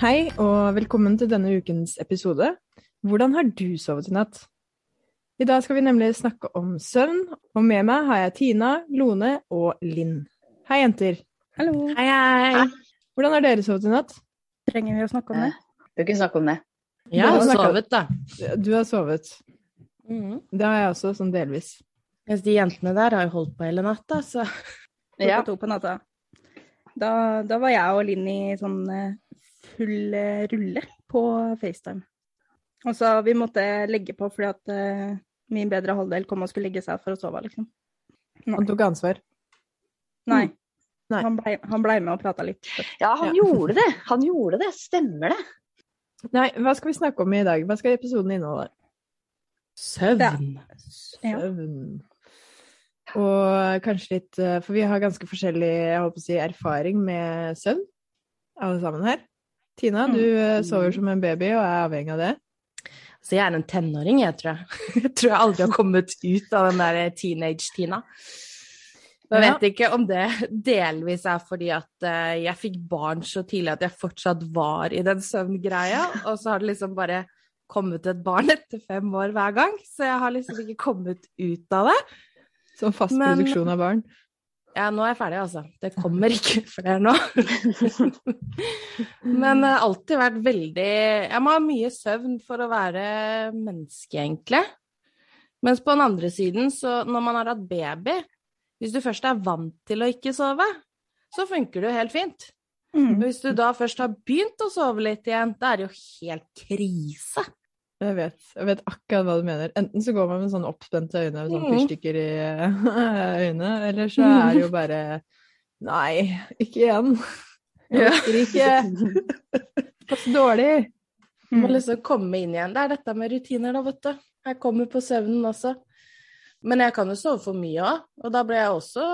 Hei og velkommen til denne ukens episode. Hvordan har du sovet i natt? I dag skal vi nemlig snakke om søvn, og med meg har jeg Tina, Lone og Linn. Hei, jenter. Hallo. Hei, hei. Hvordan har dere sovet i natt? Trenger vi å snakke om det? Du kan snakke om det. Jeg Jeg har har sovet, da. Du har sovet. Mm. Det har jeg også, sånn delvis. Mens de jentene der har jo holdt på hele natta, så Klokka Ja. to på natta. Da, da var jeg og Linn i sånn eh, full rulle på FaceTime. Og så vi måtte legge på fordi at uh, min bedre halvdel kom og skulle legge seg for å sove, liksom. Han tok ansvar. Nei. Mm. Nei. Han blei han ble med og prata litt. Ja, han Ja. gjorde det. Han gjorde det. Stemmer det. Nei, hva skal vi snakke om i dag? Hva skal episoden inneholde? søvn. Ja. Søvn. Og kanskje litt eh, For vi har ganske forskjellig jeg håper å si, erfaring med søvn, alle sammen her. Tina, Mm. du eh, sover som en baby og er avhengig av det. Så jeg er en tenåring, jeg, tror jeg. Jeg tror jeg aldri har kommet ut av den der teenage-Tina. Jeg vet ikke om det delvis er fordi at eh, jeg fikk barn så tidlig at jeg fortsatt var i den søvngreia, og så har det liksom bare kommet et barn etter fem år hver gang, så jeg har liksom ikke kommet ut av det. Som fast Men- produksjon av barn. Ja, nå er jeg ferdig, altså. Det kommer ikke flere nå. Men det har alltid vært veldig Jeg må ha mye søvn for å være menneske, egentlig. Mens på den andre siden, så når man har hatt baby Hvis du først er vant til å ikke sove, så funker det jo helt fint. Mm. Hvis du da først har begynt å sove litt igjen, da er det jo helt krise. Jeg vet, jeg vet akkurat hva du mener. Enten så går man med sånn oppspente øyne med sånn Mhm. fyrstikker i øynene, eller så er det jo bare Nei, ikke igjen. Jeg orker ikke. Det er så dårlig. Du må liksom komme inn igjen. Det er dette med rutiner, da, vet du. Jeg kommer på søvnen også. Men jeg kan jo sove for mye òg, og da ble jeg også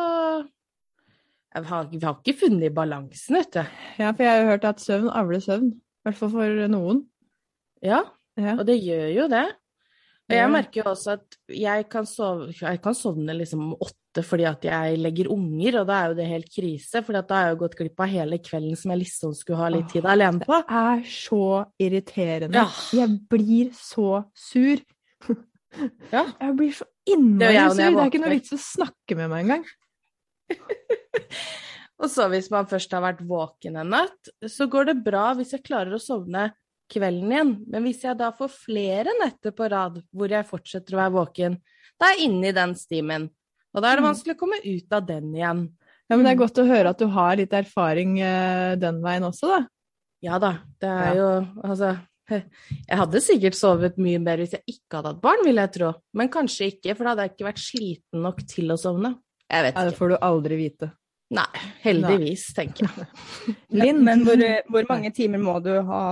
jeg har, Vi har ikke funnet balansen, vet du. Ja, for jeg har jo hørt at søvn avler søvn. I hvert fall for noen. Ja, Ja. og det gjør jo det. Og jeg merker jo også at jeg kan, sove, jeg kan sovne liksom om åtte fordi at jeg legger unger, og da er jo det helt krise, for da har jeg jo gått glipp av hele kvelden som jeg liksom skulle ha litt tid alene på. Det er så irriterende. Ja. Jeg blir så sur. Ja. Jeg blir så innmari sur. Det er ikke noe vits å snakke med meg engang. Og så hvis man først har vært våken en natt, så går det bra hvis jeg klarer å sovne kvelden igjen. Men hvis jeg da får flere netter på rad hvor jeg fortsetter å være våken, da er jeg inne i den stimen. Og da er det Mm. vanskelig å komme ut av den igjen. Ja, men det er godt å høre at du har litt erfaring eh, den veien også, da. Ja da, det er Ja. jo Altså, jeg hadde sikkert sovet mye mer hvis jeg ikke hadde hatt barn, vil jeg tro. Men kanskje ikke, for da hadde jeg ikke vært sliten nok til å sovne. Jeg vet ikke. Ja, det får du aldri vite. Nei, heldigvis, tenker jeg. Linn, Men hvor, hvor mange timer må du ha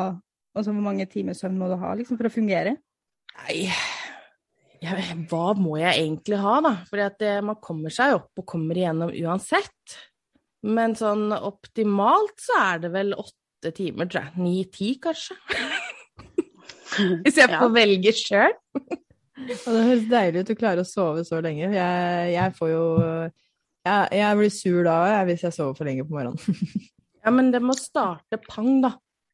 Altså hvor mange timer søvn må du ha liksom, for å fungere? Nei, ja, hva må jeg egentlig ha, da? Fordi at man kommer seg opp og kommer igjennom uansett. Men sånn optimalt så er det vel åtte timer, tror jeg. Ni-ti, kanskje. Hvis jeg Ja. får velge sjøl. Og det høres deilig ut å klare å sove så lenge. Jeg, jeg får jo jeg, jeg blir sur da hvis jeg sover for lenge på morgenen. Ja, men det må starte pang, da,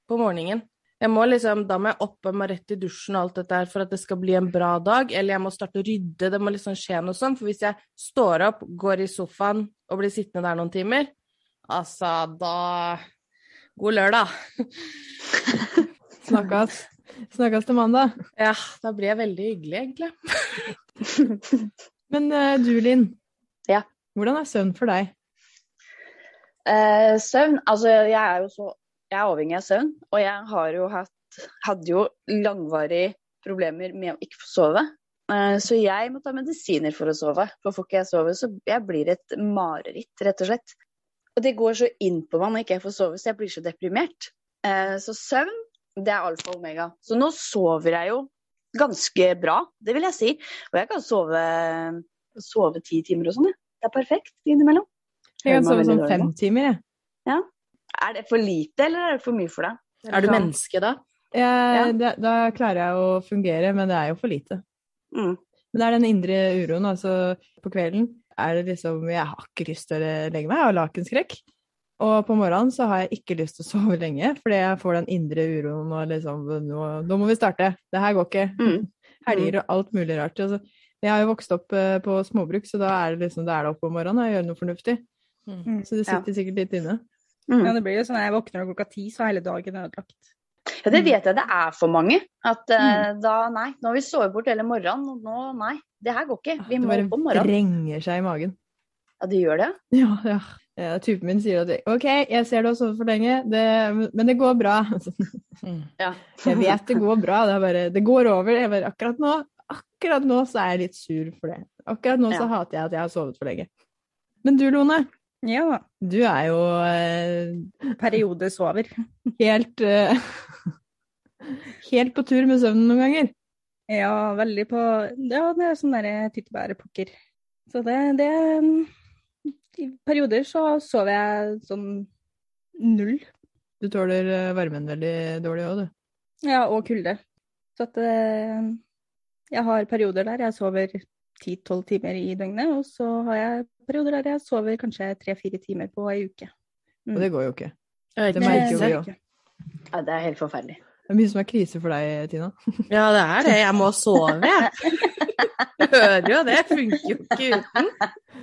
på morgenen. Jeg må liksom, Da må jeg opp, og må rett i dusjen og alt dette her for at det skal bli en bra dag. Eller jeg må starte å rydde, det må liksom skje noe sånt. For hvis jeg står opp, går i sofaen og blir sittende der noen timer, altså da God lørdag. Snakkes. Snakkes til mandag. Ja, da blir jeg veldig hyggelig, egentlig. Men eh, du, Linn. Ja. Hvordan er søvn for deg? Eh, søvn Altså, jeg er jo så Jeg er avhengig av søvn, og jeg har jo hatt Hadde jo langvarige problemer med å ikke få sove. Eh, så jeg må ta medisiner for å sove. For får ikke jeg sove, så jeg blir et mareritt, rett og slett. Og det går så inn på meg når ikke jeg får sove, så jeg blir så deprimert. Eh, så søvn, det er alfa og omega. Så nå sover jeg jo ganske bra, det vil jeg si. Og jeg kan sove, sove ti timer og sånn, jeg. Det er perfekt innimellom. Jeg kan sove sånn fem timer, jeg. Er det for lite, eller er det for mye for deg? Er du menneske da? jeg det, da klarer jeg å fungere, men det er jo for lite. Mm. Men det er den indre uroen, altså på kvelden er det liksom Jeg har ikke lyst til å legge meg, jeg har lakenskrekk. Og på morgenen så har jeg ikke lyst til å sove lenge, fordi jeg får den indre uroen og liksom nå, nå må vi starte. Det her går ikke. Mm. Helger og alt mulig rart. Altså, jeg har jo vokst opp eh, på småbruk, så da er det liksom da er det opp om morgenen og jeg gjør noe fornuftig. Mm. Så det sitter sikkert litt inne. Mm. Ja, det blir jo sånn at jeg våkner klokka ti, så er hele dagen ødelagt. Ja, det vet jeg det er for mange. At eh, da nei, nå har vi sovet bort hele morgenen, og nå nei. Det her går ikke. Vi Det må bare opp om morgenen. vrenger seg i magen. Ja, det gjør det. Ja, ja. ja typen min sier at OK, jeg ser du har sovet for lenge, det, men det går bra. Mm. Ja. Jeg vet det går bra, det, er bare, det går over. Jeg bare, akkurat nå akkurat nå så er jeg litt sur for det. Akkurat nå så hater jeg at jeg har sovet for lenge. Men du, Lone, Ja du er jo eh, Periode sover. helt eh, Helt på tur med søvnen noen ganger. Ja, veldig på Ja, det er sånn derre tyttebærepukker. Så det, det I perioder så sover jeg sånn null. Du tåler eh, varmen veldig dårlig òg, du. Ja, og kulde. Så at eh, jeg har perioder der jeg sover 10-12 timer i døgnet, og så har jeg perioder der jeg sover kanskje 3-4 timer på ei uke. Mm. Og det går jo ikke. Det merker jo vi òg. Ja, det er helt forferdelig. Det er mye som er krise for deg, Tina. Ja, det er det. Jeg må sove, jeg. Du hører jo det. Funker jo ikke uten.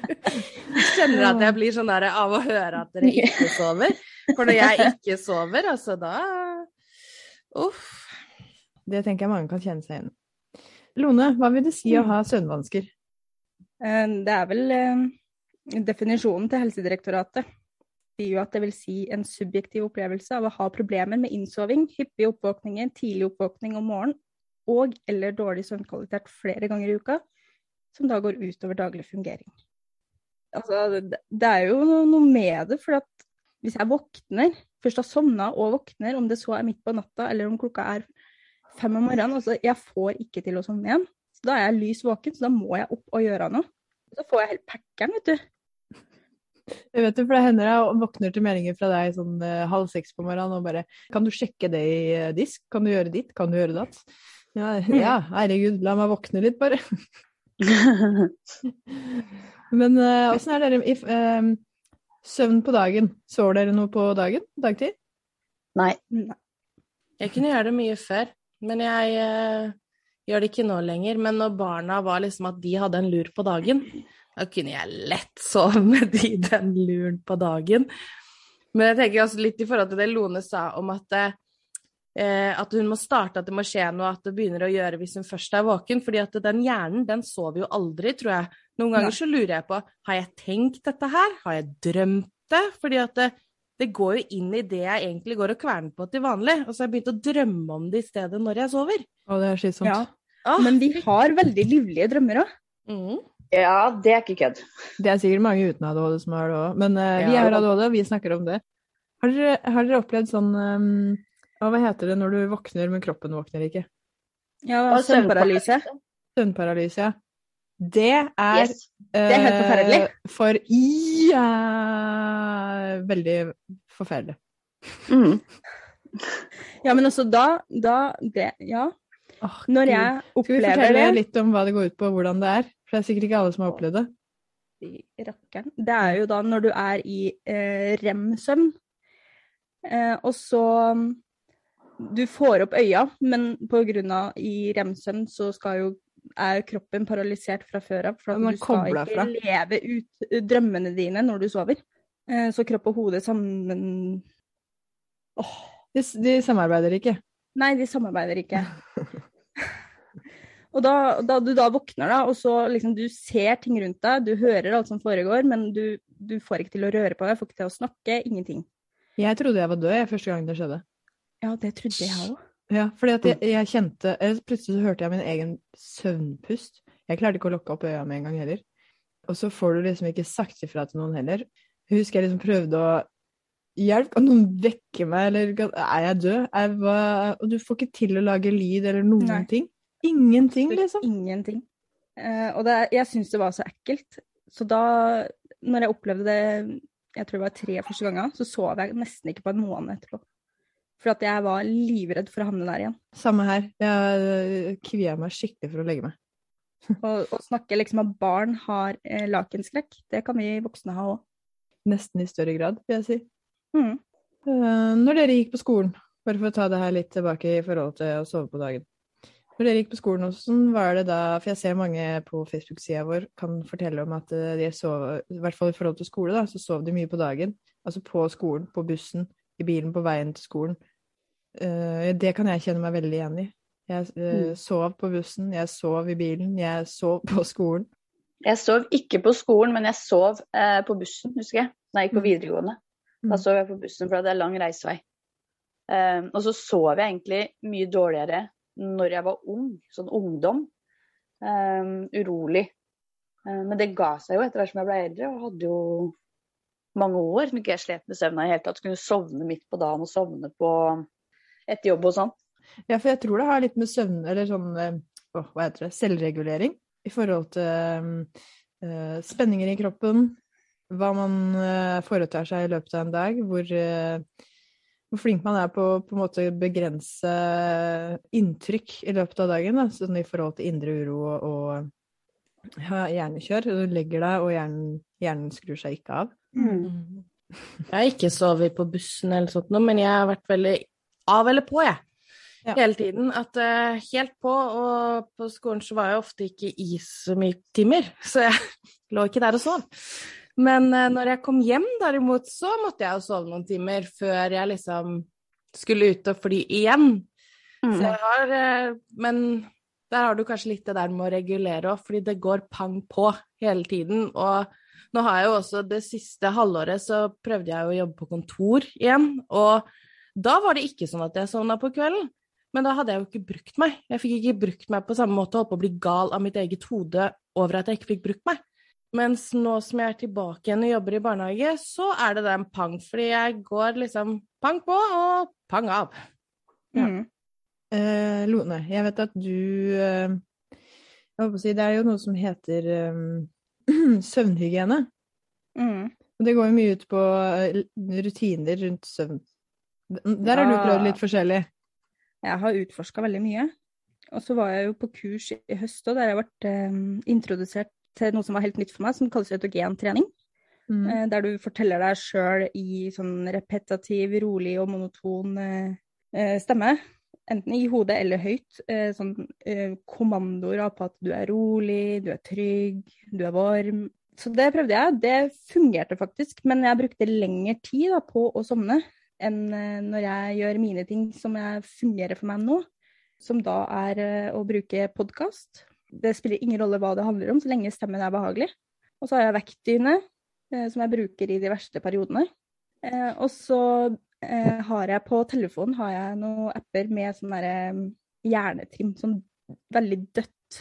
Jeg Kjenner at jeg blir sånn der av å høre at dere ikke sover. For når jeg ikke sover, altså da Uff. Det tenker jeg mange kan kjenne seg igjen. Lone, hva vil det si å ha søvnvansker? Eh, Det er vel eh, definisjonen til Helsedirektoratet. Det sier jo at det vil si en subjektiv opplevelse av å ha problemer med innsoving, hyppige oppvåkninger, tidlig oppvåkning om morgenen og eller dårlig søvnkvalitet flere ganger i uka, som da går utover daglig fungering. Altså, det, er jo noe, med det, for at hvis jeg våkner, først har sovna og våkner, om det så er midt på natta eller om klokka er fem om morgenen, og så jeg får ikke til å sovne igjen. Så da er jeg lys våken, så da må jeg opp og gjøre noe. Så får jeg helt packeren, vet du. Jeg vet det, for det hender jeg våkner til meldinger fra deg sånn uh, halv seks på morgenen og bare Kan du sjekke det i uh, disk? Kan du gjøre ditt? Kan du gjøre datt? Ja, ja, herregud, la meg våkne litt, bare. Men åssen er dere i eh, søvn på dagen? Sover dere noe på dagen? Dagtid? Nei. Jeg kunne gjøre det mye før, men jeg eh, gjør det ikke nå lenger. Men når barna var liksom at de hadde en lur på dagen, da kunne jeg lett sove med de den luren på dagen. Men jeg tenker også litt i forhold til det Lone sa om at, eh, at hun må starte, at det må skje noe, at det begynner å gjøre hvis hun først er våken. fordi at den hjernen, den sover jo aldri, tror jeg. Noen ganger så lurer jeg på, har jeg tenkt dette her? Har jeg drømt det? Fordi at det, det går jo inn i det jeg egentlig går og kverner på til vanlig. Og så har jeg begynt å drømme om det i stedet når jeg sover. Å, det er slitsomt. Ja. Ah, Men vi har veldig livlige drømmer òg. mm. Ja, det er ikke kødd. Det er sikkert mange uten ADHD som har det òg, men uh, vi Ja. har ADHD, og vi snakker om det. Har dere, har dere opplevd sånn um, Hva heter det når du våkner, men kroppen våkner ikke? Ja, søvnparalyse. Søvnparalyse, ja. Det er Yes. Det er helt forferdelig. Uh, For ja, Veldig forferdelig. Mm. Ja, men altså da, da det, Ja. Oh, Når opplever det. Skal vi fortelle det litt om hva det går ut på, og hvordan det er? For det er sikkert ikke alle som har opplevd det. Det er jo da når du er i eh, rem-søvn, eh, og så Du får opp øya, men på grunn av i rem-søvn så skal jo er kroppen paralysert fra før av. For du skal ikke fra. leve ut eh, drømmene dine når du sover. Eh, så kropp og hode sammen Åh, De, de samarbeider ikke. Nei, de samarbeider ikke. og da, da du da våkner, da, og så liksom du ser ting rundt deg, du hører alt som foregår, men du, du får ikke til å røre på deg, får ikke til å snakke, ingenting. Jeg trodde jeg var død jeg, første gang det skjedde. Ja, det trodde jeg òg. Ja, fordi at jeg, jeg kjente eller Plutselig så hørte jeg min egen søvnpust. Jeg klarte ikke å lukke opp øya med en gang heller. Og så får du liksom ikke sagt ifra til noen heller. Jeg husker jeg liksom prøvde å Hjelp, kan noen vekke meg, eller er jeg død? Jeg var, og du får ikke til å lage lyd eller noen Nei. ting. Ingenting, liksom. Ingenting. Uh, og det, jeg syntes det var så ekkelt. Så da, når jeg opplevde det, jeg tror det var tre første ganger, så sov jeg nesten ikke på en måned etterpå. For at jeg var livredd for å havne der igjen. Samme her. Jeg kvia meg skikkelig for å legge meg. Og snakke liksom at barn har eh, lakenskrekk, det kan vi voksne ha òg. Nesten i større grad, vil jeg si. Mm. Uh, Når dere gikk på skolen, bare for å ta det her litt tilbake i forhold til å sove på dagen. Når dere gikk på skolen, hvordan var det da For jeg ser mange på Facebook-sida vår kan fortelle om at eh, de sov, i hvert fall i forhold til skole, da, så sov de mye på dagen. Altså på skolen, på bussen, i bilen på veien til skolen. Uh, Det kan jeg kjenne meg veldig igjen i. Jeg uh, Mm. sov på bussen, jeg sov i bilen, jeg sov på skolen. Jeg sov ikke på skolen, men jeg sov uh, på bussen, husker jeg. Da jeg gikk på Mm. videregående. Da Mm. sov jeg på bussen, for det er lang reisevei. Og så sov jeg egentlig mye dårligere når jeg var ung, sånn ungdom. Urolig. Men det ga seg jo etter hvert som jeg ble eldre, og hadde jo mange år som ikke jeg slet med søvna i hele tatt. Kunne sovne midt på dagen og sovne på etter jobb og sånn. Ja, for jeg tror det har litt med søvn, eller sånn å, hva heter det, selvregulering i forhold til øh, spenninger i kroppen, hva man eh, foretar seg i løpet av en dag, hvor, eh, hvor flink man er på å begrense inntrykk i løpet av dagen, da, sånn i forhold til indre uro og, og ja, hjernekjør. Du legger deg, og hjernen, hjernen skrur seg ikke av. Mm. Jeg har ikke sovet på bussen eller sånt noe, men jeg har vært veldig av eller på, jeg. Ja. Hele tiden. At uh, helt på, og på skolen så var jeg ofte ikke i så mye timer, så jeg lå ikke der og sov. Men uh, når jeg kom hjem derimot, så måtte jeg jo sove noen timer før jeg liksom skulle ut og fly igjen. Så Mm. jeg har uh, Men der har du kanskje litt det der med å regulere òg, fordi det går pang på hele tiden. Og nå har jeg jo også det siste halvåret så prøvde jeg jo å jobbe på kontor igjen, og da var det ikke sånn at jeg sovna på kvelden. Men da hadde jeg jo ikke brukt meg. Jeg fikk ikke brukt meg på samme måte, holdt på å bli gal av mitt eget hode over at jeg ikke fikk brukt meg. Mens nå som jeg er tilbake igjen og jobber i barnehage, så er det den pang, fordi jeg går liksom pang på og pang av. Ja. Mm. Eh, Lone, jeg vet at du eh, jeg holdt på å si, Det er jo noe som heter eh, søvnhygiene. Mm. Og det går jo mye ut på eh, rutiner rundt søvn. Der har du prøvd litt forskjellig. Jeg har utforska veldig mye. Og så var jeg jo på kurs i høst, og der jeg vært eh, introdusert til noe som var helt nytt for meg, som kalles autogentrening. Mm. Eh, der du forteller deg sjøl i sånn repetativ, rolig og monoton stemme. Enten i hodet eller høyt. Eh, sånn eh, kommandoer på at du er rolig, du er trygg, du er varm. Så det prøvde jeg. Det fungerte faktisk, men jeg brukte lengre tid da, på å sovne enn eh, når jeg gjør mine ting som jeg fungerer for meg nå. Som da er å bruke podkast. Det spiller ingen rolle hva det handler om, så lenge stemmen er behagelig. Og så har jeg vektdyne, som jeg bruker i de verste periodene. Og så eh, har jeg på telefonen har jeg noen apper med sånn derre hjernetrim, sånn veldig dødt.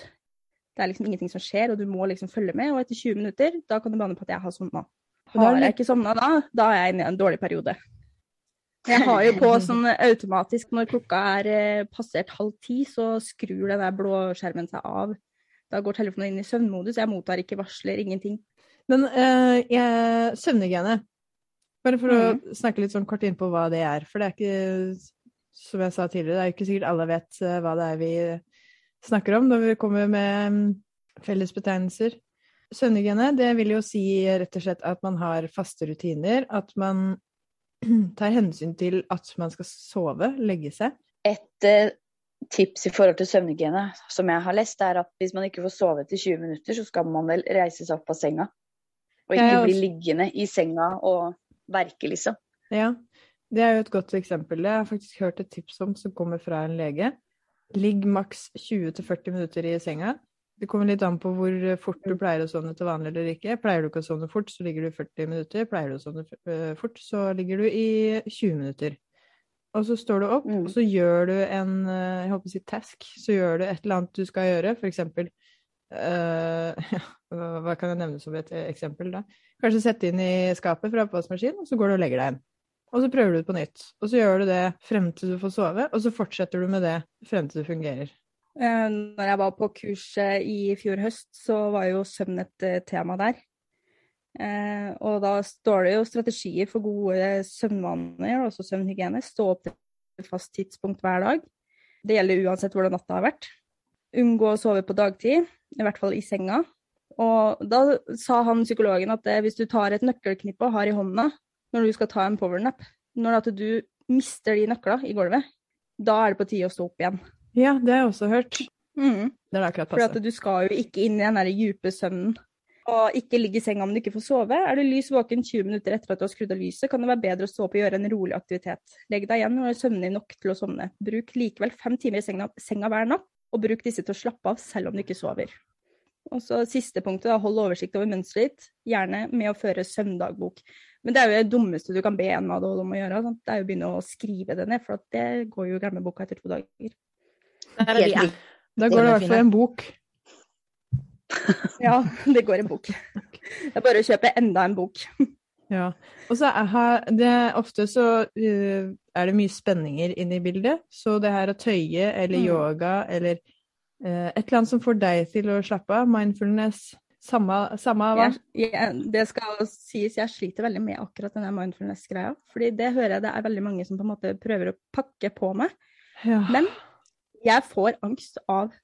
Det er liksom ingenting som skjer, og du må liksom følge med. Og etter 20 minutter, da kan du bane på at jeg har sovna. Har jeg ikke sovna da, da er jeg inne i en dårlig periode. Jeg har jo på sånn automatisk når klokka er eh, passert halv ti, så skrur den der blå skjermen seg av. Da går telefonen inn i søvnmodus. Jeg mottar ikke varsler, ingenting. Men uh, søvnhygiene Bare for Mm. å snakke litt sånn kort inn på hva det er. For det er ikke, som jeg sa tidligere, det er jo ikke sikkert alle vet eh, hva det er vi snakker om når vi kommer med mm, fellesbetegnelser. Søvnhygiene, det vil jo si rett og slett at man har faste rutiner, at man tar hensyn til at man skal sove, legge seg. Et eh, tips i forhold til søvnhygiene som jeg har lest, er at hvis man ikke får sove etter 20 minutter, så skal man vel reise seg opp av senga. Og ikke bli liggende i senga og verke, liksom. Ja, det er jo et godt eksempel. Jeg har faktisk hørt et tips om som kommer fra en lege. Ligg maks 20-40 minutter i senga. Det kommer litt an på hvor fort du pleier å sovne til vanlig eller ikke. Pleier du ikke å sovne fort, så ligger du i 40 minutter. Pleier du å sovne eh, fort, så ligger du i 20 minutter. Og så står du opp, Mm. og så gjør du en eh, jeg håper å si task. Så gjør du et eller annet du skal gjøre, for eksempel ja, Hva kan jeg nevne som et eksempel, da? Kanskje sette inn i skapet fra oppvaskmaskinen, og så går du og legger deg igjen. Og så prøver du det på nytt. Og så gjør du det frem til du får sove, og så fortsetter du med det frem til det fungerer. Eh, Når jeg var på kurset i fjor høst, så var jo søvn et eh, tema der. Eh, og da står det jo strategier for gode søvnvaner, også søvnhygiene. Stå opp til et fast tidspunkt hver dag. Det gjelder uansett hvordan natta har vært. Unngå å sove på dagtid, i hvert fall i senga. Og da sa han psykologen at det, hvis du tar et nøkkelknippe og har i hånda når du skal ta en powernap. Når at du mister de nøkla i gulvet, da er det på tide å stå opp igjen. Ja, det har jeg også hørt. Mm. Det er akkurat For passe. at du skal jo ikke inn i den der dype søvnen. Og ikke ligge i senga om du ikke får sove. Er du lys våken 20 minutter etter at du har skrudd av lyset, kan det være bedre å stå opp og gjøre en rolig aktivitet. Legg deg igjen når du er søvnig nok til å sovne. Bruk likevel fem timer i senga, senga hver natt, og bruk disse til å slappe av selv om du ikke sover. Og så siste punktet, da, hold oversikt over mønsteret ditt, gjerne med å føre søvndagbok. Men det er jo det dummeste du kan be en ADHD om å gjøre. Sant? Det er jo å begynne å skrive det ned, for at det går jo i glemmeboka etter to dager. Er Helt. Da går det i hvert fall en bok. Ja, det går en bok. Det er bare å kjøpe enda en bok. Ja. Og så er her, det, ofte så eh, er det mye spenninger inne i bildet. Så det her å tøye eller Mm. yoga eller et eller annet som får deg til å slappe av, mindfulness, samme, samme hva? Jeg, jeg, det skal sies, jeg sliter veldig med akkurat denne mindfulness-greia. fordi det hører jeg det er veldig mange som på en måte prøver å pakke på meg. Ja. Men jeg får angst av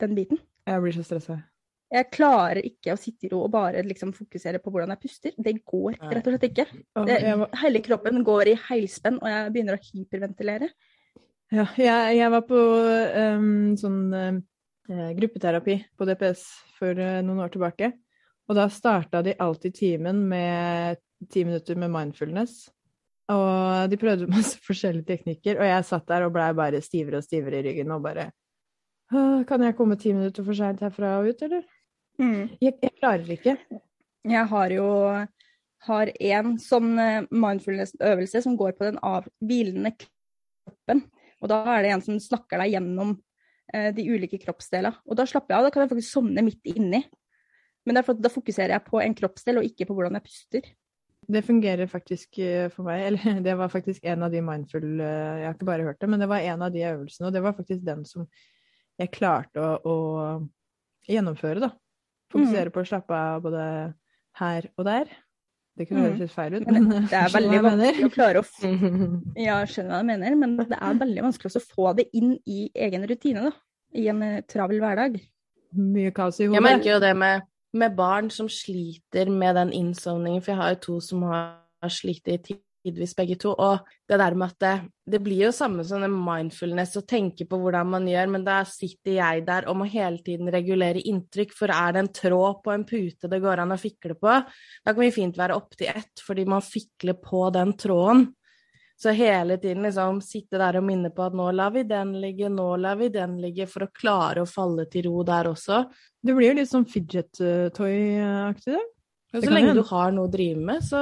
den biten. Jeg blir så stressa. Jeg klarer ikke å sitte i ro og bare liksom fokusere på hvordan jeg puster. Det går rett og slett ikke. Det, hele kroppen går i heilspenn, og jeg begynner å hyperventilere. Ja, jeg, jeg var på um, sånn eh, gruppeterapi på DPS for eh, noen år tilbake. Og da starta de alltid timen med ti minutter med mindfulness. Og de prøvde masse forskjellige teknikker, og jeg satt der og blei bare stivere og stivere i ryggen og bare Kan jeg komme ti minutter for seint herfra og ut, eller? Jeg, jeg klarer ikke. Jeg har jo har en sånn eh, mindfulness-øvelse som går på den av, hvilende kroppen. Og da er det en som snakker deg gjennom eh, de ulike kroppsdeler. Og da slapper jeg av. Da kan jeg faktisk sovne midt inni. Men da fokuserer jeg på en kroppsdel, og ikke på hvordan jeg puster. Det fungerer faktisk eh, for meg. Eller det var faktisk en av de mindful eh, Jeg har ikke bare hørt det, men det var en av de øvelsene, og det var faktisk den som jeg klarte å, å gjennomføre, da. Fokusere på å slappe av både her og der. Det kunne Mm. høres litt feil ut, Men men det, er veldig vanskelig å klare å f. Ja, skjønner hva du mener, men det er veldig vanskelig også å få det inn i egen rutine, da. I en eh, travel hverdag. Mye kaos i hodet. Jeg merker jo det med, med barn som sliter med den innsovningen, for jeg har jo to som har slitt i tidvis begge to. Og det der med at det, det blir jo samme som en mindfulness å tenke på hvordan man gjør, men da sitter jeg der og må hele tiden regulere inntrykk, for er det en tråd på en pute det går an å fikle på, da kan vi fint være opptil ett, fordi man fikler på den tråden. Så hele tiden liksom sitte der og minne på at nå lar vi den ligge, nå lar vi den ligge, for å klare å falle til ro der også. Du blir jo litt sånn fidget eh, toy-aktig, Det så lenge hende. du har noe å drive med, så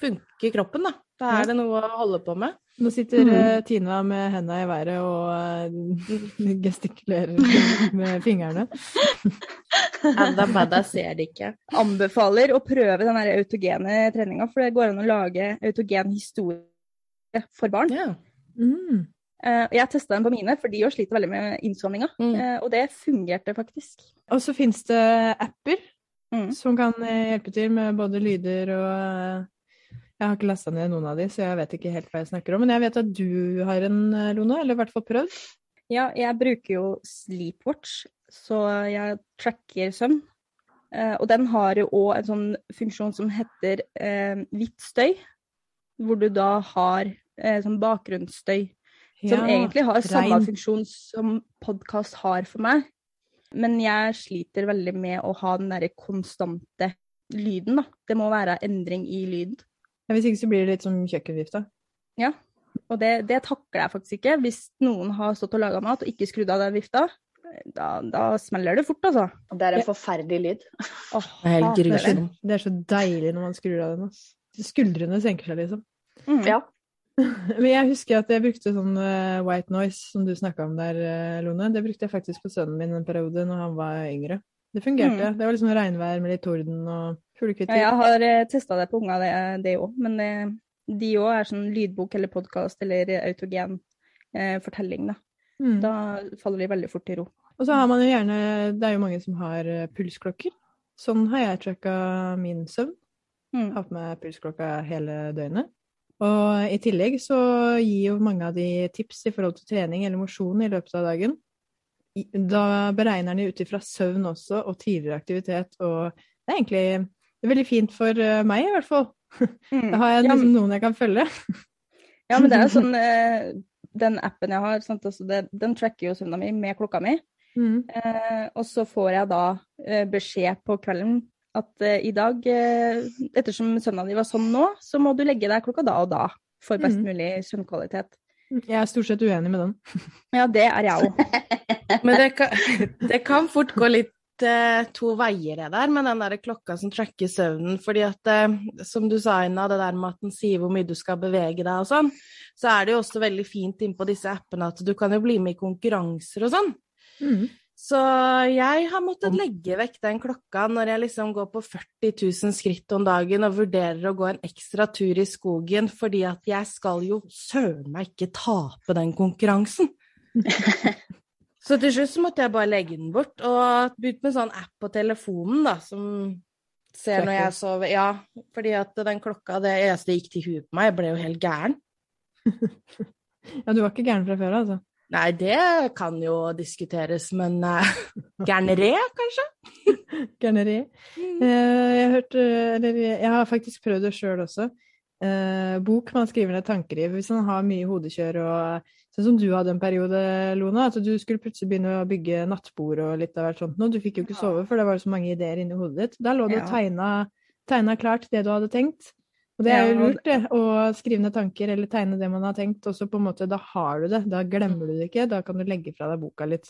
funker kroppen, da. Da Ja. er det noe å holde på med. Nå sitter Mhm. eh, Tina med henda i været og eh, gestikulerer med fingrene. Adda badda ser det ikke. Anbefaler å prøve den autogene treninga, for det går an å lage autogen historie for barn. Ja. Mm. Eh, Jeg testa den på mine, for de òg sliter veldig med innsovninga. Mm. Eh, Og det fungerte faktisk. Og så fins det apper Mm. som kan eh, hjelpe til med både lyder og eh, Jeg har ikke lasta ned noen av de, så jeg vet ikke helt hva jeg snakker om. Men jeg vet at du har en, eh, Lone, eller i hvert fall prøvd. Ja, jeg bruker jo Sleepwatch, så jeg tracker søvn. Og den har jo òg en sånn funksjon som heter eh, hvitt støy, hvor du da har eh, sånn bakgrunnsstøy. Som egentlig har samme funksjon som podkast har for meg. Men jeg sliter veldig med å ha den derre konstante lyden, da. Det må være endring i lyd. Ja, Hvis ikke så blir det litt som kjøkkenvifta. Og det, det takler jeg faktisk ikke. Hvis noen har stått og laga mat og ikke skrudd av den vifta, da, da smeller det fort, altså. Og det er en Ja. forferdelig lyd. Oh, Det er helt det. Det er så deilig når man skrur av den. Altså. Skuldrene senker seg, liksom. Mm. Ja. Men jeg husker at jeg brukte sånn eh, white noise, som du snakka om der, eh, Lone. Det brukte jeg faktisk på sønnen min en periode når han var yngre. Det fungerte. Det var liksom regnvær med litt torden og fuglekvitter. Ja, jeg har uh, testa det på det- det òg. Men eh, de òg er sånn lydbok eller podkast eller autogen eh, fortelling, da. Mm. Da faller de veldig fort i ro. Og så har man jo gjerne Det er jo mange som har eh, pulsklokker. Sånn har jeg tracka min søvn. Mm. Har på meg pulsklokka hele døgnet. Og i tillegg så gir jo mange av de tips i forhold til trening eller mosjon i løpet av dagen. Da beregner de ut ifra søvn også, og tidligere aktivitet, og det er egentlig det er veldig fint for eh, meg, i hvert fall. Mm. Da har jeg liksom noen jeg kan følge. Ja, men det er jo sånn eh, Den appen jeg har, altså det, den tracker jo søvna mi med klokka mi. Mm. Eh, og så får jeg da eh, beskjed på kvelden at eh, i dag, eh, ettersom søvna di var sånn nå, så må du legge deg klokka da og da for best mm. mulig søvnkvalitet. Jeg er stort sett uenig med den. Ja, det er jeg òg. Men det kan, det kan fort gå litt eh, to veier, det der, med den der klokka som tracker søvnen. Fordi at, eh, som du sa, Ina, det der med at den sier hvor mye du skal bevege deg og sånn, så er det jo også veldig fint innpå disse appene at du kan jo bli med i konkurranser og sånn. Mm. Så jeg har måttet legge vekk den klokka når jeg liksom går på 40 000 skritt om dagen og vurderer å gå en ekstra tur i skogen, fordi at jeg skal jo søren meg ikke tape den konkurransen. Så til slutt så måtte jeg bare legge den bort, og begynte med sånn app på telefonen da, som ser når jeg sover. Ja, fordi at den klokka, det eneste gikk til huet på meg, jeg ble jo helt gæren. Ja, du var ikke gæren fra før, altså. Nei, det kan jo diskuteres, men uh, gærnere, kanskje? Gærneri. Uh, jeg, har eh, eller, jeg har faktisk prøvd det sjøl også. Uh, bok man skriver ned tanker i. Hvis man har mye hodekjør og Sånn som du hadde en periode, Lona, at du skulle plutselig begynne å bygge nattbord og litt av hvert sånt. og du fikk jo ikke sove, for det var så mange ideer inni hodet ditt. Da lå du og tegna, tegna klart det du hadde tenkt. Og det er jo lurt, det. Å skrive ned tanker eller tegne det man har tenkt. Og så på en måte, da har du det. Da glemmer du det ikke. Da kan du legge fra deg boka litt.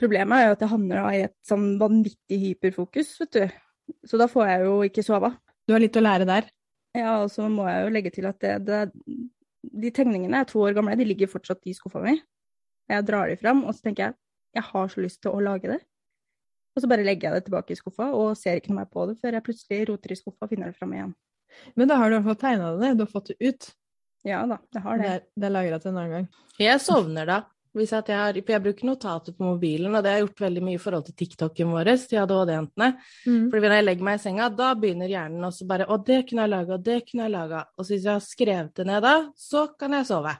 Problemet er jo at jeg havner i et sånn vanvittig hyperfokus, vet du. Så da får jeg jo ikke sove. Du har litt å lære der. Ja, og så må jeg jo legge til at det, det, de tegningene er to år gamle, de ligger fortsatt i skuffa mi. Jeg drar de fram, og så tenker jeg jeg har så lyst til å lage det. Og så bare legger jeg det tilbake i skuffa og ser ikke noe mer på det før jeg plutselig roter i skuffa og finner det fram igjen. Men da har du i hvert fall tegna det ned. Du har fått det ut. Ja da, det har Det det. er, det er lagra til en annen gang. Jeg sovner da. Hvis at jeg, har, for jeg bruker notater på mobilen, og det har jeg gjort veldig mye i forhold til TikToken vår til ADHD-jentene. Mm. Fordi når jeg legger meg i senga, da begynner hjernen også bare Å, det kunne jeg laga, det kunne jeg laga. Og så hvis jeg har skrevet det ned da, så kan jeg sove.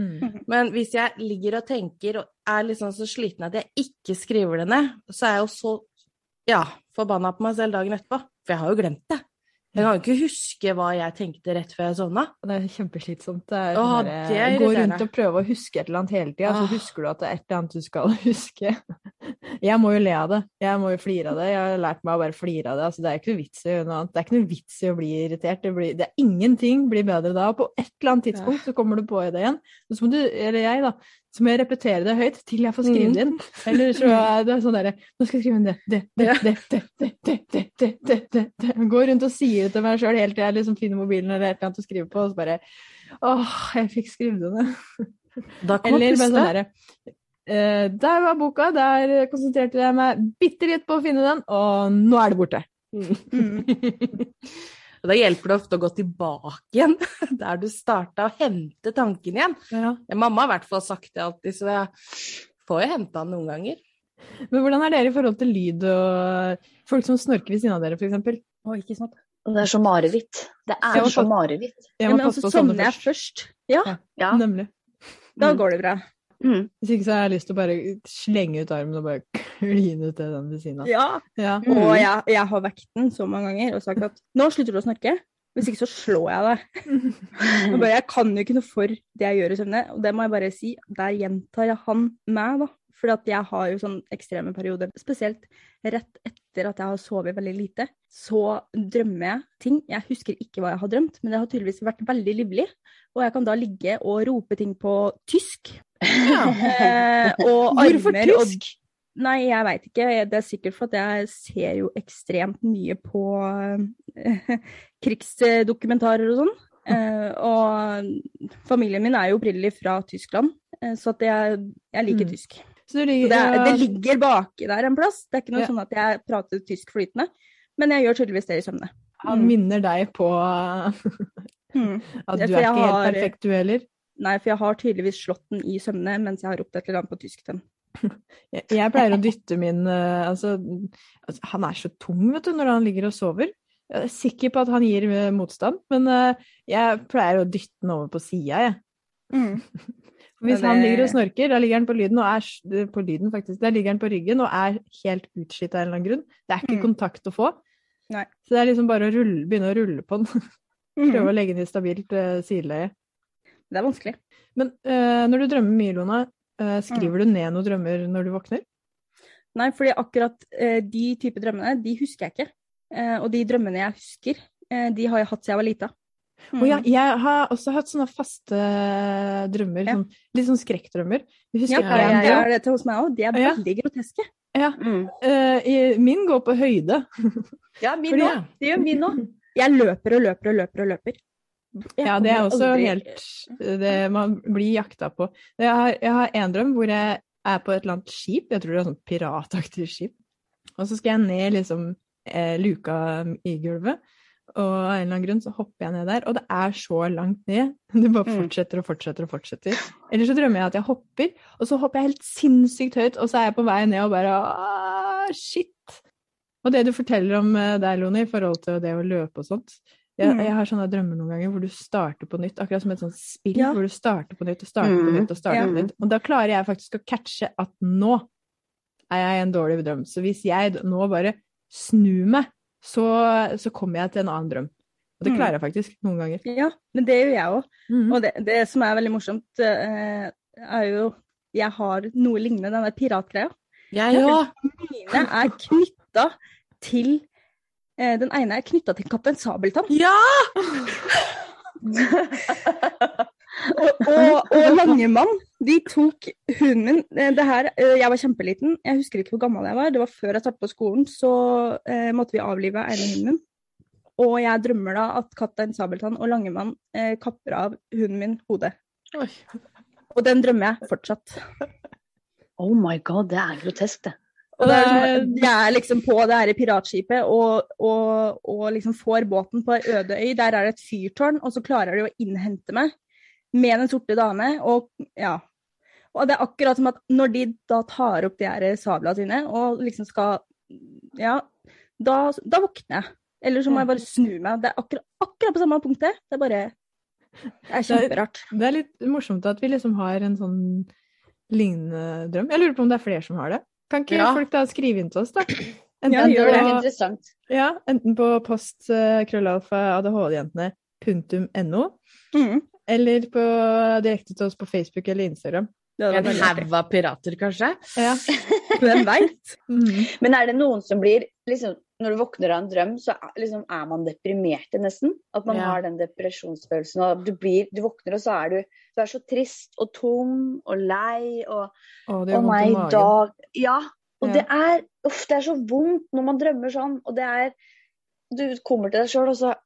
Mm. Men hvis jeg ligger og tenker og er liksom så sliten at jeg ikke skriver det ned, så er jeg jo så ja, forbanna på meg selv dagen etterpå. For jeg har jo glemt det. Jeg kan jo ikke huske hva jeg tenkte rett før jeg sovna. Det er kjempeslitsomt. Det er Åh, sånn det er Gå rundt og prøve å huske et eller annet hele tida, så husker du at det er et eller annet du skal huske. Jeg må jo le av det. Jeg må jo flire av det. Jeg har lært meg å bare flire av det. Altså, det er ikke noe vits i noe annet. Det er ikke noe vits i å bli irritert. Det, blir, det er ingenting blir bedre da. På et eller annet tidspunkt så kommer du på det igjen. Og så må du, eller jeg, da, så må jeg repetere det høyt til jeg får skrive det inn. Eller så er det sånn derre Nå skal jeg skrive inn det, det, det, det, det, det, det, det, det, det, det, Går rundt og sier det til meg sjøl helt til jeg liksom finner mobilen eller et eller annet å skrive på, og så bare Åh, jeg fikk skrevet det ned. Da kan Eller bare sånn derre eh, Der var boka, der konsentrerte jeg meg bitte litt på å finne den, og nå er det borte. Mm. Og da hjelper det ofte å gå tilbake igjen, der du starta, og hente tanken igjen. Ja. Mamma har i hvert fall sagt det alltid, så jeg får jo henta den noen ganger. Men hvordan er dere i forhold til lyd og folk som snorker ved siden av dere, f.eks.? Å, ikke sant. Det er så mareritt. Det er så mareritt. Jeg Ja, må men passe altså, på jeg først. først, ja, Ja. Nemlig. da går det bra. Mm. Hvis ikke så har jeg lyst til å bare slenge ut armen og bare kline ut til den ved siden av. Ja. Ja. Mm. Og jeg, jeg har vekt den så mange ganger og sagt at nå slutter du å snakke. Hvis ikke så slår jeg deg. Og bare, jeg kan jo ikke noe for det jeg gjør i søvne. Og det må jeg bare si, der gjentar jeg han meg, da. For jeg har jo sånn ekstreme perioder, spesielt rett etter at jeg har sovet veldig lite. Så drømmer jeg ting. Jeg husker ikke hva jeg har drømt, men det har tydeligvis vært veldig livlig. Og jeg kan da ligge og rope ting på tysk. Eh, og Hvorfor armer og tysk? Nei, jeg veit ikke. Det er sikkert for at jeg ser jo ekstremt mye på eh, krigsdokumentarer og sånn. Eh, og familien min er jo opprinnelig fra Tyskland, så jeg, jeg liker Mm. tysk. Så det, er- det ligger baki der en plass. Det er ikke noe Ja. sånn at jeg prater tysk flytende, men jeg gjør tydeligvis det i søvne. han minner deg på Mm. at du er ikke helt perfekt, du heller. Nei, for jeg har tydeligvis slått den i søvne mens jeg har ropt et eller annet på tysk til den. Jeg, jeg pleier å dytte min eh, altså, altså, han er så tung, vet du, når han ligger og sover. Jeg er sikker på at han gir eh, motstand, men uh, jeg pleier å dytte den over på sida, jeg. Mm. Hvis han ligger og snorker, da ligger han på lyden og er på lyden faktisk, da ligger han på ryggen og er helt utslitt av en eller annen grunn. Det er ikke Mm. kontakt å få. Nei. Så det er liksom bare å rulle, begynne å rulle på den. Prøve Mhm. å legge den i stabilt uh, sideleie. Det er vanskelig. Men uh, når du drømmer mye, Lona, uh, skriver du ned noen drømmer når du våkner? Nei, fordi akkurat uh, de type drømmene, de husker jeg ikke. Eh, og de drømmene jeg husker, eh, de har jeg hatt siden jeg var lita. Og jeg, jeg har også hatt sånne faste drømmer, Ja. sånn, litt sånn skrekkdrømmer. Jeg Ja, husker jeg, jeg har det til hos meg òg. De er Ja. veldig groteske. Ja, Mm. min går på høyde. Ja, min òg. Det gjør min òg. Jeg løper og løper og løper og løper. Ja, det er også aldri- helt det, Man blir jakta på. Jeg har, jeg har en drøm hvor jeg er på et eller annet skip, jeg tror det er sånn pirataktig skip, og så skal jeg ned liksom eh, luka i gulvet, og av en eller annen grunn så hopper jeg ned der, og det er så langt ned. Det bare Mm. fortsetter og fortsetter og fortsetter. Eller så drømmer jeg at jeg hopper, og så hopper jeg helt sinnssykt høyt, og så er jeg på vei ned og bare ah, shit. Og det du forteller om deg, der, Lone, i forhold til det å løpe og sånt, jeg, Mm. jeg har sånne drømmer noen ganger hvor du starter på nytt, akkurat som et sånt spill Ja. hvor du starter på nytt og starter på Mm. nytt og starter Ja. på nytt. Og da klarer jeg faktisk å catche at nå er jeg i en dårlig drøm. Så hvis jeg nå bare snur meg, så, så kommer jeg til en annen drøm. Og det Mm. klarer jeg faktisk noen ganger. Ja, men det gjør jeg òg. Mm. Og det, det som er veldig morsomt, eh, er jo Jeg har noe lignende den der piratgreia. Jeg òg. Mine er knytta til Den ene er knytta til Kaptein Sabeltann. Ja! Og, og, og Langemann, de tok hunden min eh, det her, eh, Jeg var kjempeliten, jeg husker ikke hvor gammel jeg var. Det var før jeg startet på skolen, så eh, måtte vi avlive ene hunden min. Og jeg drømmer da at kaptein Sabeltann og Langemann eh, kapper av hunden min hodet. Oi. Og den drømmer jeg fortsatt. Oh my god, det er grotesk, det. Og det sånn, jeg er liksom på det her piratskipet og, og, og liksom får båten på ei øde øy. Der er det et fyrtårn, og så klarer de å innhente meg med Den sorte dame. Og ja. Og det er akkurat som at når de da tar opp de her sabla sine og liksom skal Ja, da, da våkner jeg. Eller så må jeg bare snu meg. Det er akkurat, akkurat på samme punktet. Det er bare Det er kjemperart. Det er litt morsomt at vi liksom har en sånn lignende drøm. Jeg lurer på om det er flere som har det. Kan ikke Ja. folk da skrive inn til oss, da? Enten, Ja, gjør Det på, interessant. ja, enten på post krøllalfa adhdjentene punktum Mm. eller på, direkte til oss på Facebook eller Instagram. En haug av pirater, kanskje? Ja. Hvem veit? Mm. Men er det noen som blir liksom, Når du våkner av en drøm, så er, liksom, er man deprimert nesten? At man Ja. har den depresjonsfølelsen. Og du, blir, du våkner, og så er du, du er så trist og tom og lei og Å, det nei, i magen. da Ja. Og Ja. det er Uff, det er så vondt når man drømmer sånn. Og det er Du kommer til deg sjøl, og, så-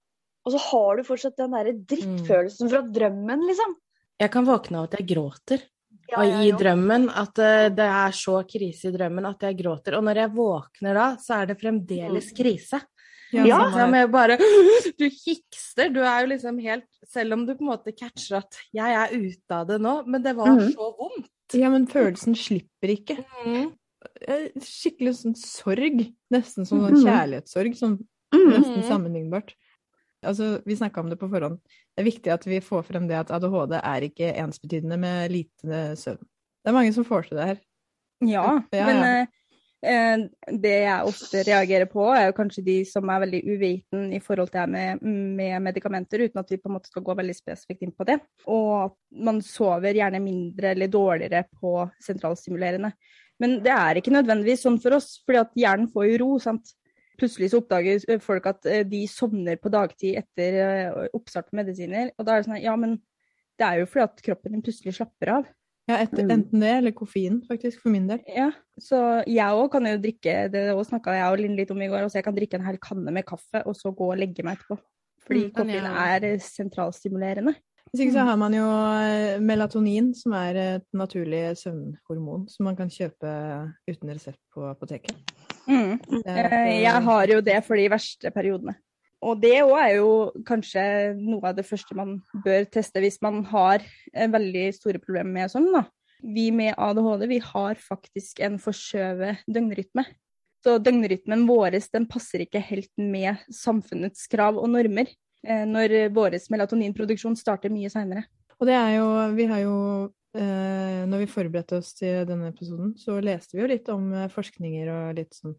og så har du fortsatt den derre drittfølelsen fra drømmen, liksom. Jeg kan våkne av at jeg gråter. Ja, og i drømmen at eh, det er så krise i drømmen at jeg gråter. Og når jeg våkner da, så er det fremdeles krise. Ja, Ja. samme Så her. jeg bare Du hikster. Du er jo liksom helt Selv om du på en måte catcher at jeg er ute av det nå, men det var Mhm. så vondt. ja, men følelsen slipper ikke. Mm. -hmm. Skikkelig sånn sorg. Nesten som sånn kjærlighetssorg. Sånn Mm. nesten Mhm. sammenlignbart. Altså, vi snakka om det på forhånd. Det er viktig at vi får frem det at ADHD er ikke ensbetydende med lite søvn. Det er mange som får til det her. Ja, Ja, men eh, det jeg ofte reagerer på, er jo kanskje de som er veldig uviten i forhold til det med, med medikamenter, uten at vi på en måte skal gå veldig spesifikt inn på det. Og man sover gjerne mindre eller dårligere på sentralstimulerende. Men det er ikke nødvendigvis sånn for oss, fordi at hjernen får jo ro. sant? Plutselig så oppdager folk at eh, de sovner på dagtid etter eh, oppstart på medisiner. Og da er det sånn ja, men det er jo fordi at kroppen din plutselig slapper av. Ja, etter, Mm. enten det eller koffein, faktisk, for min del. Ja, så jeg òg kan jo drikke Det snakka jeg og Linn litt om i går. Altså jeg kan drikke en hel kanne med kaffe og så gå og legge meg etterpå. Fordi Mm, koffein er sentralstimulerende. Hvis ikke så har man jo eh, melatonin, som er et naturlig søvnhormon som man kan kjøpe uten resept på apoteket. Mm. Eh, Jeg har jo det for de verste periodene. Og det òg er jo kanskje noe av det første man bør teste hvis man har eh, veldig store problemer med sånn, da. Vi med ADHD vi har faktisk en forskjøvet døgnrytme. Så døgnrytmen vår den passer ikke helt med samfunnets krav og normer. eh, Når vår melatoninproduksjon starter mye seinere. Og det er jo Vi har jo eh, Når vi forberedte oss til denne episoden, så leste vi jo litt om eh, forskninger og litt sånn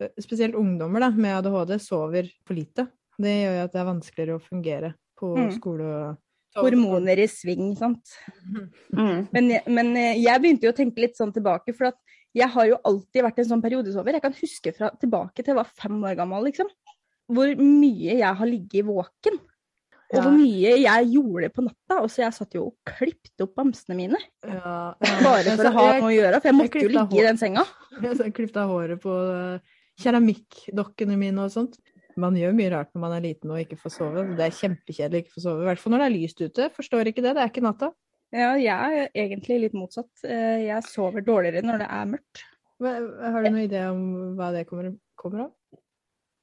eh, Spesielt ungdommer da, med ADHD sover for lite. Det gjør jo at det er vanskeligere å fungere på Mm. skole og Hormoner i sving, sant. Mm. Men, men eh, jeg begynte jo å tenke litt sånn tilbake, for at jeg har jo alltid vært en sånn periodesover. Jeg kan huske fra tilbake til jeg var fem år gammel, liksom. Hvor mye jeg har ligget våken. Og hvor mye jeg gjorde på natta. Og så jeg satt jo og klippet opp bamsene mine. Ja, Bare for å ha noe å gjøre. For jeg måtte jo klippet av ligge i den senga. Jeg klippet av håret på eh, keramikkdokkene mine og sånt. Man gjør mye rart når man er liten og ikke får sove. Det er kjempekjedelig å ikke få sove. I hvert fall når det er lyst ute. Forstår ikke det. Det er ikke natta. Ja, jeg er egentlig litt motsatt. Eh, Jeg sover dårligere når det er mørkt. Har du noen idé om hva det kommer, kommer av?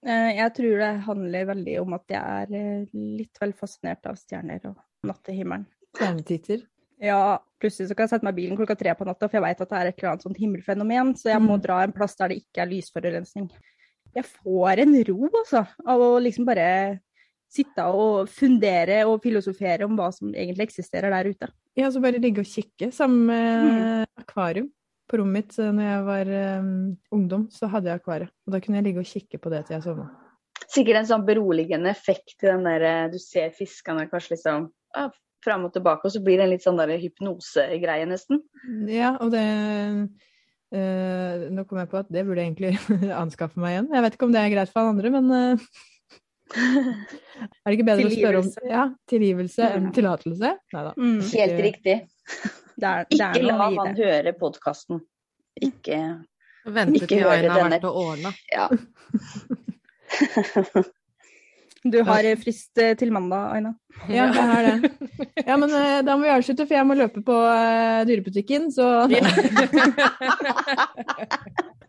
Eh, Jeg tror det handler veldig om at jeg er eh, litt vel fascinert av stjerner og nattehimmelen. Stjernetitter? Ja, plutselig så kan jeg sette meg i bilen klokka tre på natta, for jeg vet at det er et eller annet sånt himmelfenomen, så jeg må Mm. dra en plass der det ikke er lysforurensning. Jeg får en ro, altså, av å liksom bare sitte og fundere og filosofere om hva som egentlig eksisterer der ute. Ja, så bare ligge og kikke. Sammen med Mm. akvarium. På rommet mitt eh, når jeg var um, ungdom, så hadde jeg akvariet. Og da kunne jeg ligge og kikke på det til jeg sovna. Sikkert en sånn beroligende effekt til den der eh, du ser fiskene kanskje liksom ah, fram og tilbake, og så blir det en litt sånn der hypnosegreie nesten. Ja, og det eh, Nå kom jeg på at det burde jeg egentlig anskaffe meg igjen. Jeg vet ikke om det er greit for han andre, men eh, Er det ikke bedre å spørre om ja, tilgivelse enn tillatelse? Nei da. Mm, Helt riktig. Det er, det Ikke la han det. høre podkasten. Ikke Vente Ikke til høre Aina har vært og ordna. Ja. Du har eh, frist eh, til mandag, Aina. Ja, jeg har det. Ja, men eh, da må vi avslutte, for jeg må løpe på dyrebutikken, så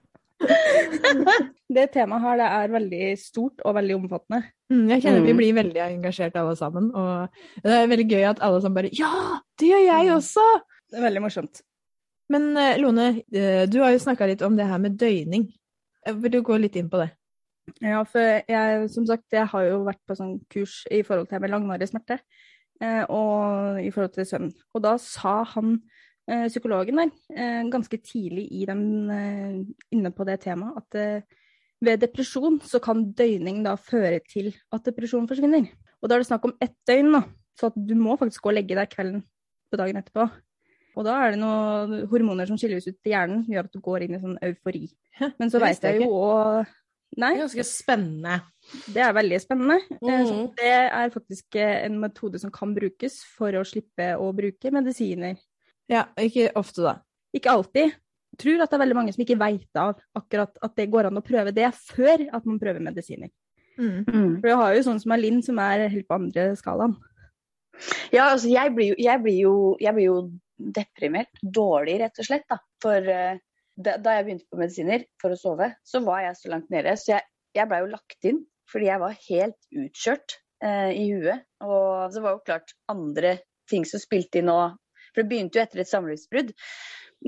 Det temaet her det er veldig stort og veldig omfattende. Mm, Jeg kjenner vi Mm. blir veldig engasjert alle sammen, og det er veldig gøy at alle sammen bare Ja, det gjør jeg også! Det er veldig morsomt. Men eh, Lone, eh, du har jo snakka litt om det her med døgning. Eh, Vil du gå litt inn på det? Ja, for jeg, som sagt, jeg har jo vært på sånn kurs i forhold til med langvarig smerte, og i forhold til søvn. Og da sa han, psykologen der, ganske tidlig i den, inne på det temaet, at ved depresjon så kan døgning da føre til at depresjonen forsvinner. Og da er det snakk om ett døgn, da. Så at du må faktisk gå og legge deg kvelden på dagen etterpå. Og da er det noen hormoner som skilles ut i hjernen, som gjør at du går inn i sånn eufori. Men så veit jeg jeg jo òg Det er ganske spennende. det er veldig spennende. Så Mhm. Det er faktisk eh, en metode som kan brukes for å slippe å bruke medisiner. Ja, ikke ofte, da. Ikke alltid. Jeg tror at det er veldig mange som ikke veit av akkurat at det går an å prøve det før at man prøver medisiner. Mm. Mm. For du har jo sånn som er Linn, som er helt på andre skalaen. Ja, altså jeg blir jo, jeg blir jo, jeg blir jo deprimert. Dårlig, rett og slett. Da. For eh, da, da jeg begynte på medisiner for å sove, så var jeg så langt nede. Så jeg, jeg blei jo lagt inn fordi jeg var helt utkjørt eh, i huet. Og det var jo klart andre ting som spilte inn òg. For det begynte jo etter et samlivsbrudd,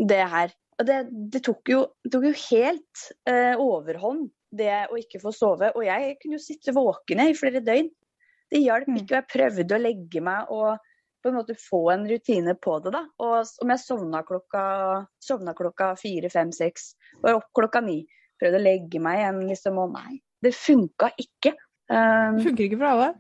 det her. Og det, det tok, jo, tok jo helt eh, overhånd, det å ikke få sove. Og jeg kunne jo sitte våken i flere døgn. Det hjalp Mm. ikke, og jeg prøvde å legge meg og på en måte få en rutine på det. da. Og om jeg sovna klokka, sovna klokka fire, fem, seks, var opp klokka ni, prøvde å legge meg igjen, liksom, og nei, det funka ikke. Um, Det funker ikke for alle.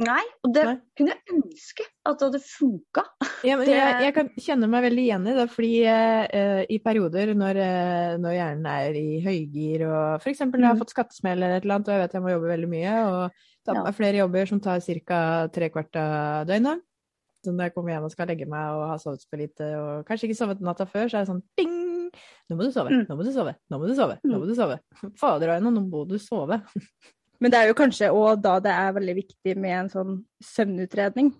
nei, og det Nei. kunne jeg ønske at det hadde funka. Ja, Det- jeg, jeg kan kjenne meg veldig igjen i det, fordi uh, i perioder når, uh, når hjernen er i høygir og f.eks. når jeg har Mm. fått skattesmell eller et eller annet, og jeg vet jeg må jobbe veldig mye, og det Ja. er flere jobber som tar ca. tre kvart av døgnet. Så når jeg kommer hjem og skal legge meg og har sovet for lite og kanskje ikke sovet natta før, så er det sånn ding! Nå må du sove, Mm. nå må du sove, nå må du sove, nå må du sove. Fader Aina, nå må du sove. Men det er jo kanskje òg da det er veldig viktig med en sånn søvnutredning.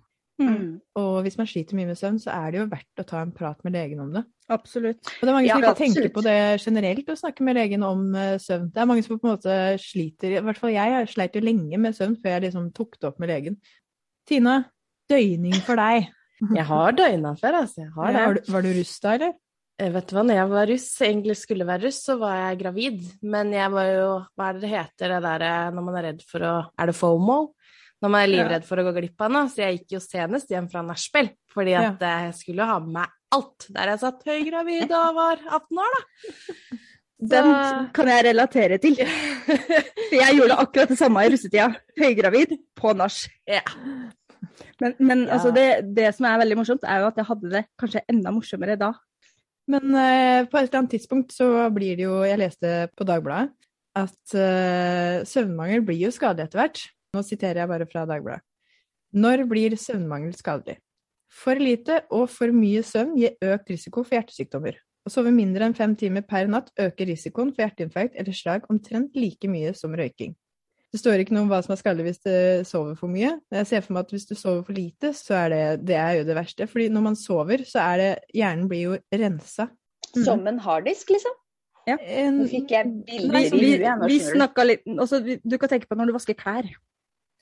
Mm. Og hvis man sliter mye med søvn, så er det jo verdt å ta en prat med legen om det. Absolutt. Og det er mange som Ja, ikke tenker på det generelt, å snakke med legen om eh, søvn. Det er mange som på en måte sliter, i hvert fall jeg, jeg sleit jo lenge med søvn før jeg liksom tok det opp med legen. Tina, døgning for deg. Jeg har døgna før, altså. Jeg har det. Var, du, var du russ da, eller? Eh, Vet du hva, når jeg var russ, egentlig skulle være russ, så var jeg gravid. Men jeg var jo, hva er det det heter, det derre når man er redd for å Er det FOMO? Når man er livredd for å gå glipp av noe. Så jeg gikk jo senest hjem fra nachspiel, fordi at ja. jeg skulle ha med meg alt. Der jeg satt høygravid og var 18 år, da. Den kan jeg relatere til. Jeg gjorde akkurat det samme i russetida. Høygravid på nach. Ja. Men, men Ja. altså det, det som er veldig morsomt, er jo at jeg hadde det kanskje enda morsommere da. Men eh, på et eller annet tidspunkt så blir det jo Jeg leste på Dagbladet at eh, søvnmangel blir jo skadelig etter hvert. Nå siterer jeg bare fra Dagbladet. Når blir søvnmangel skadelig? For lite og for mye søvn gir økt risiko for hjertesykdommer. Å sove mindre enn fem timer per natt øker risikoen for hjerteinfarkt eller slag omtrent like mye som røyking. Det står ikke noe om hva som er skadelig hvis du sover for mye. Jeg ser for meg at hvis du sover for lite, så er det, det er jo det verste. Fordi når man sover, så er det Hjernen blir jo rensa. Mm. Som en harddisk, liksom. Ja. Nå fikk jeg bilder i huet. Vi, vi, vi snakka litt også, Du kan tenke på når du vasker klær.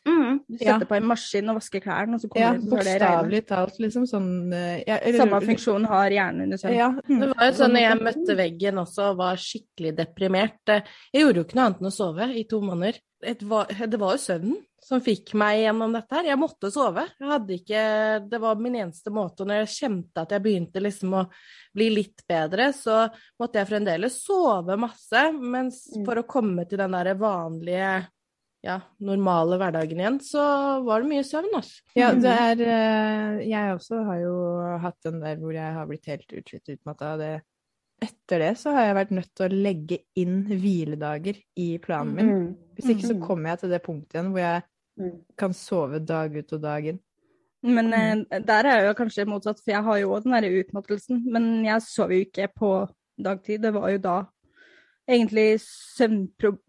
Mm. Du Ja. setter på en maskin og vasker klærne, og så ja, kommer det, så er det regnet. bokstavelig talt, liksom sånn eh, ja, eller- Samme funksjon har hjernen under søvn. Ja, Det var jo sånn når jeg møtte veggen også og var skikkelig deprimert. Eh, Jeg gjorde jo ikke noe annet enn å sove i to måneder. Det var, det var jo søvnen som fikk meg gjennom dette her. Jeg måtte sove. Jeg hadde ikke Det var min eneste måte. Og når jeg kjente at jeg begynte liksom å bli litt bedre, så måtte jeg fremdeles sove masse. Mens Mm. for å komme til den derre vanlige ja, normale hverdagen igjen, så var det mye søvn, altså. Ja, det er eh, Jeg også har jo hatt den der hvor jeg har blitt helt utslitt utmatta av det. Etter det så har jeg vært nødt til å legge inn hviledager i planen min. Mm. Hvis ikke så Mm. kommer jeg til det punktet igjen hvor jeg Mm. kan sove dag ut og dag inn. Men eh, der er jeg jo kanskje motsatt, for jeg har jo òg den derre utmattelsen. Men jeg sov jo ikke på dagtid. Det var jo da egentlig.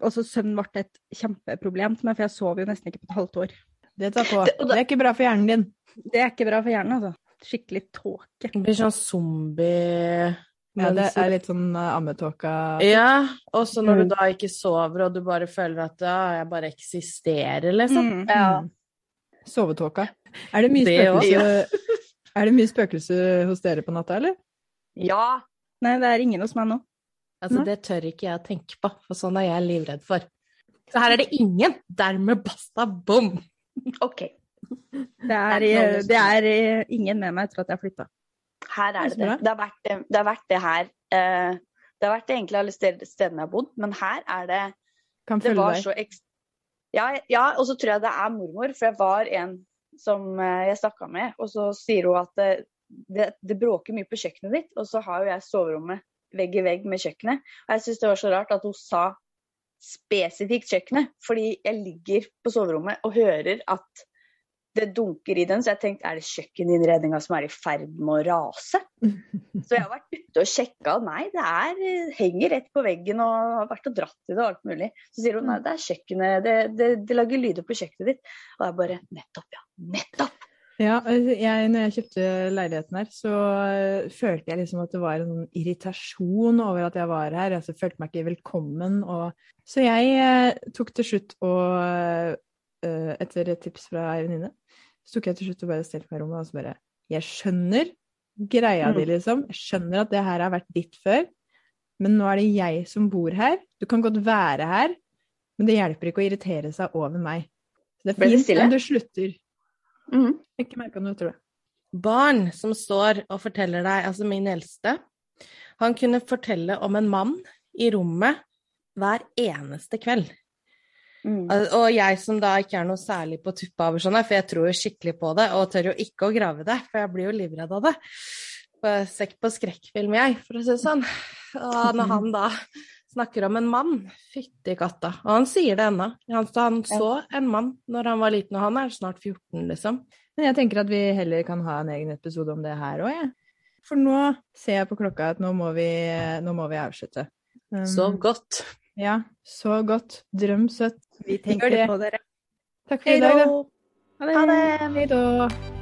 Altså søvn ble et kjempeproblem til meg, for jeg sov jo nesten ikke på et halvt år. Det tar på. Det- Det det- er ikke bra for hjernen din. Det er ikke bra for hjernen, altså. Skikkelig tåke. Det blir sånn zombie Ja, det er litt sånn uh, ammetåka Ja, og så når Mm. du da ikke sover, og du bare føler at ja, jeg bare eksisterer, liksom. Mm. Ja. Sovetåka. Er det mye Det spøkelse Er det mye spøkelse hos dere på natta, eller? ja. Nei, det er ingen hos meg nå. Altså, Nei. det tør ikke jeg å tenke på, for sånn er jeg livredd for. Så her er det ingen! Dermed basta bom! OK. Det er, Det er det er eh, ingen med meg etter at jeg flytta. Her er det det. Det har vært det, det, har vært det her. eh, det har vært det egentlig alle stedene jeg har bodd, men her er det Kan følge deg. så ekst... Ja, ja, og så tror jeg det er mormor, for jeg var en som eh, jeg snakka med, og så sier hun at eh, det, det bråker mye på kjøkkenet ditt, og så har jo jeg soverommet vegg i vegg med kjøkkenet. Og jeg syns det var så rart at hun sa spesifikt kjøkkenet, fordi jeg ligger på soverommet og hører at det dunker i den, så jeg tenkte er det kjøkkeninnredninga som er i ferd med å rase? Så jeg har vært ute og sjekka, nei, det er, eh, henger rett på veggen og har vært og dratt i det og alt mulig. Så sier hun nei, det er kjøkkenet, det, det, det lager lyder på kjøkkenet ditt. Og jeg bare nettopp, ja. Nettopp! Ja, altså, jeg, når jeg kjøpte leiligheten her, så øh, følte jeg liksom at det var en sånn irritasjon over at jeg var her. Altså, jeg følte meg ikke velkommen. Og... Så jeg eh, tok til slutt og øh, Etter et tips fra ei venninne, så tok jeg til slutt og bare stelte meg i rommet og så bare Jeg skjønner greia di, Mm. liksom. Jeg skjønner at det her har vært ditt før. Men nå er det jeg som bor her. Du kan godt være her, men det hjelper ikke å irritere seg over meg. Så det er fint om du slutter. Mhm. Ikke merka noe, tror jeg. Barn som står og forteller deg, altså min eldste, han kunne fortelle om en mann i rommet hver eneste kveld. Mm. Og jeg som da ikke er noe særlig på tuppa over sånn, for jeg tror jo skikkelig på det, og tør jo ikke å grave det, for jeg blir jo livredd av det. Ser ikke på skrekkfilm, jeg, for å si det sånn. Og når han da snakker om en mann, fytti katta. Og han sier det ennå. Han, han så en mann når han var liten, og han er snart 14, liksom. Men jeg tenker at vi heller kan ha en egen episode om det her òg, jeg. For nå ser jeg på klokka at nå må vi, nå må vi avslutte. Um, Sov godt. Ja, så godt. Drøm søtt. Vi tenker det. på dere. Takk for i dag, da. Ha det. Ha det! Hei da.